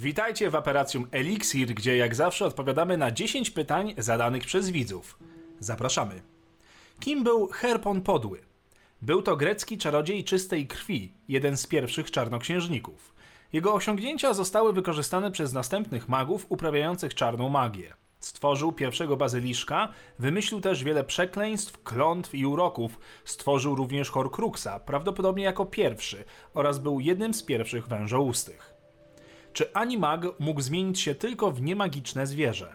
Witajcie w Operacjum Elixir, gdzie jak zawsze odpowiadamy na 10 pytań zadanych przez widzów. Zapraszamy. Kim był Herpon Podły? Był to grecki czarodziej czystej krwi, jeden z pierwszych czarnoksiężników. Jego osiągnięcia zostały wykorzystane przez następnych magów uprawiających czarną magię. Stworzył pierwszego bazyliszka, wymyślił też wiele przekleństw, klątw i uroków. Stworzył również Horcruxa, prawdopodobnie jako pierwszy, oraz był jednym z pierwszych wężoustych. Czy animag mógł zmienić się tylko w niemagiczne zwierzę?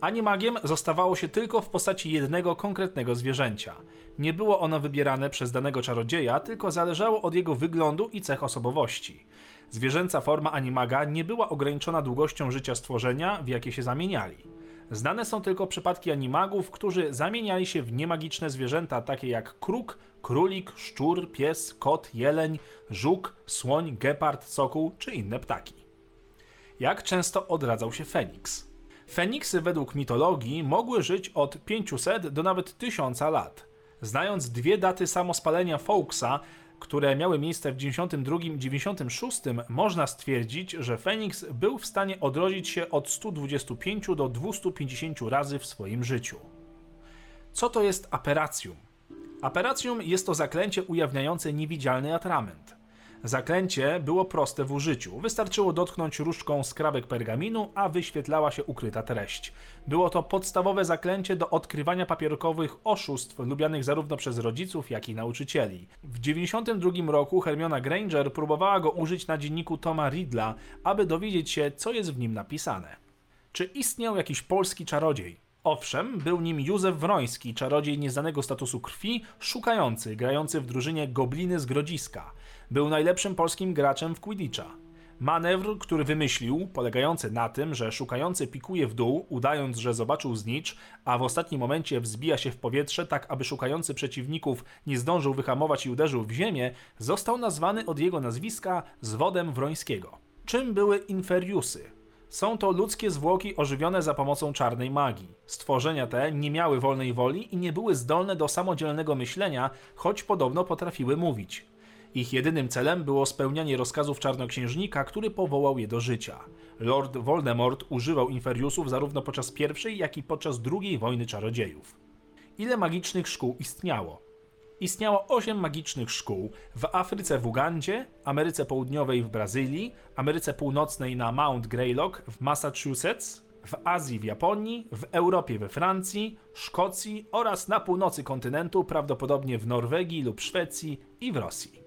Animagiem zostawało się tylko w postaci jednego konkretnego zwierzęcia. Nie było ono wybierane przez danego czarodzieja, tylko zależało od jego wyglądu i cech osobowości. Zwierzęca forma animaga nie była ograniczona długością życia stworzenia, w jakie się zamieniali. Znane są tylko przypadki animagów, którzy zamieniali się w niemagiczne zwierzęta takie jak kruk, królik, szczur, pies, kot, jeleń, żuk, słoń, gepard, sokół czy inne ptaki. Jak często odradzał się Feniks? Feniksy według mitologii mogły żyć od 500 do nawet 1000 lat. Znając dwie daty samospalenia Fawkesa, które miały miejsce w 92 i 96, można stwierdzić, że Feniks był w stanie odrodzić się od 125 do 250 razy w swoim życiu. Co to jest aperacjum? Aperacjum jest to zaklęcie ujawniające niewidzialny atrament. Zaklęcie było proste w użyciu. Wystarczyło dotknąć różdżką skrawek pergaminu, a wyświetlała się ukryta treść. Było to podstawowe zaklęcie do odkrywania papierkowych oszustw lubianych zarówno przez rodziców, jak i nauczycieli. W 1992 roku Hermiona Granger próbowała go użyć na dzienniku Toma Riddla, aby dowiedzieć się, co jest w nim napisane. Czy istniał jakiś polski czarodziej? Owszem, był nim Józef Wroński, czarodziej nieznanego statusu krwi, szukający, grający w drużynie Gobliny z Grodziska. Był najlepszym polskim graczem w Quidditcha. Manewr, który wymyślił, polegający na tym, że szukający pikuje w dół, udając, że zobaczył znicz, a w ostatnim momencie wzbija się w powietrze, tak aby szukający przeciwników nie zdążył wyhamować i uderzył w ziemię, został nazwany od jego nazwiska zwodem Wrońskiego. Czym były inferiusy? Są to ludzkie zwłoki ożywione za pomocą czarnej magii. Stworzenia te nie miały wolnej woli i nie były zdolne do samodzielnego myślenia, choć podobno potrafiły mówić. Ich jedynym celem było spełnianie rozkazów czarnoksiężnika, który powołał je do życia. Lord Voldemort używał inferiusów zarówno podczas pierwszej, jak i podczas drugiej wojny czarodziejów. Ile magicznych szkół istniało? Istniało 8 magicznych szkół w Afryce w Ugandzie, Ameryce Południowej w Brazylii, Ameryce Północnej na Mount Greylock w Massachusetts, w Azji w Japonii, w Europie we Francji, Szkocji oraz na północy kontynentu, prawdopodobnie w Norwegii lub Szwecji i w Rosji.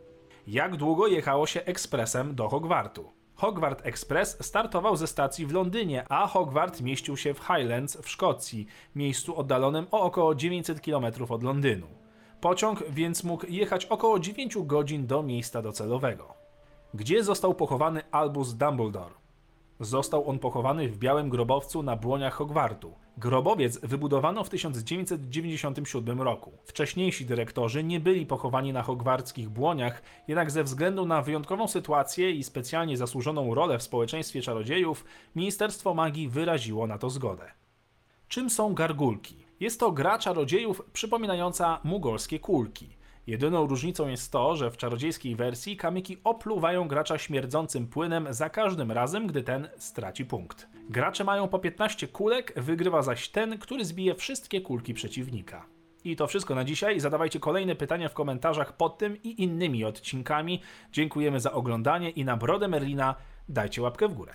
Jak długo jechało się ekspresem do Hogwartu? Hogwart Express startował ze stacji w Londynie, a Hogwart mieścił się w Highlands w Szkocji, miejscu oddalonym o około 900 km od Londynu. Pociąg więc mógł jechać około 9 godzin do miejsca docelowego. Gdzie został pochowany Albus Dumbledore? Został on pochowany w białym grobowcu na błoniach Hogwartu. Grobowiec wybudowano w 1997 roku. Wcześniejsi dyrektorzy nie byli pochowani na hogwarckich błoniach, jednak ze względu na wyjątkową sytuację i specjalnie zasłużoną rolę w społeczeństwie czarodziejów, Ministerstwo Magii wyraziło na to zgodę. Czym są gargulki? Jest to gra czarodziejów przypominająca mugolskie kulki. Jedyną różnicą jest to, że w czarodziejskiej wersji kamyki opluwają gracza śmierdzącym płynem za każdym razem, gdy ten straci punkt. Gracze mają po 15 kulek, wygrywa zaś ten, który zbije wszystkie kulki przeciwnika. I to wszystko na dzisiaj. Zadawajcie kolejne pytania w komentarzach pod tym i innymi odcinkami. Dziękujemy za oglądanie i na brodę Merlina dajcie łapkę w górę.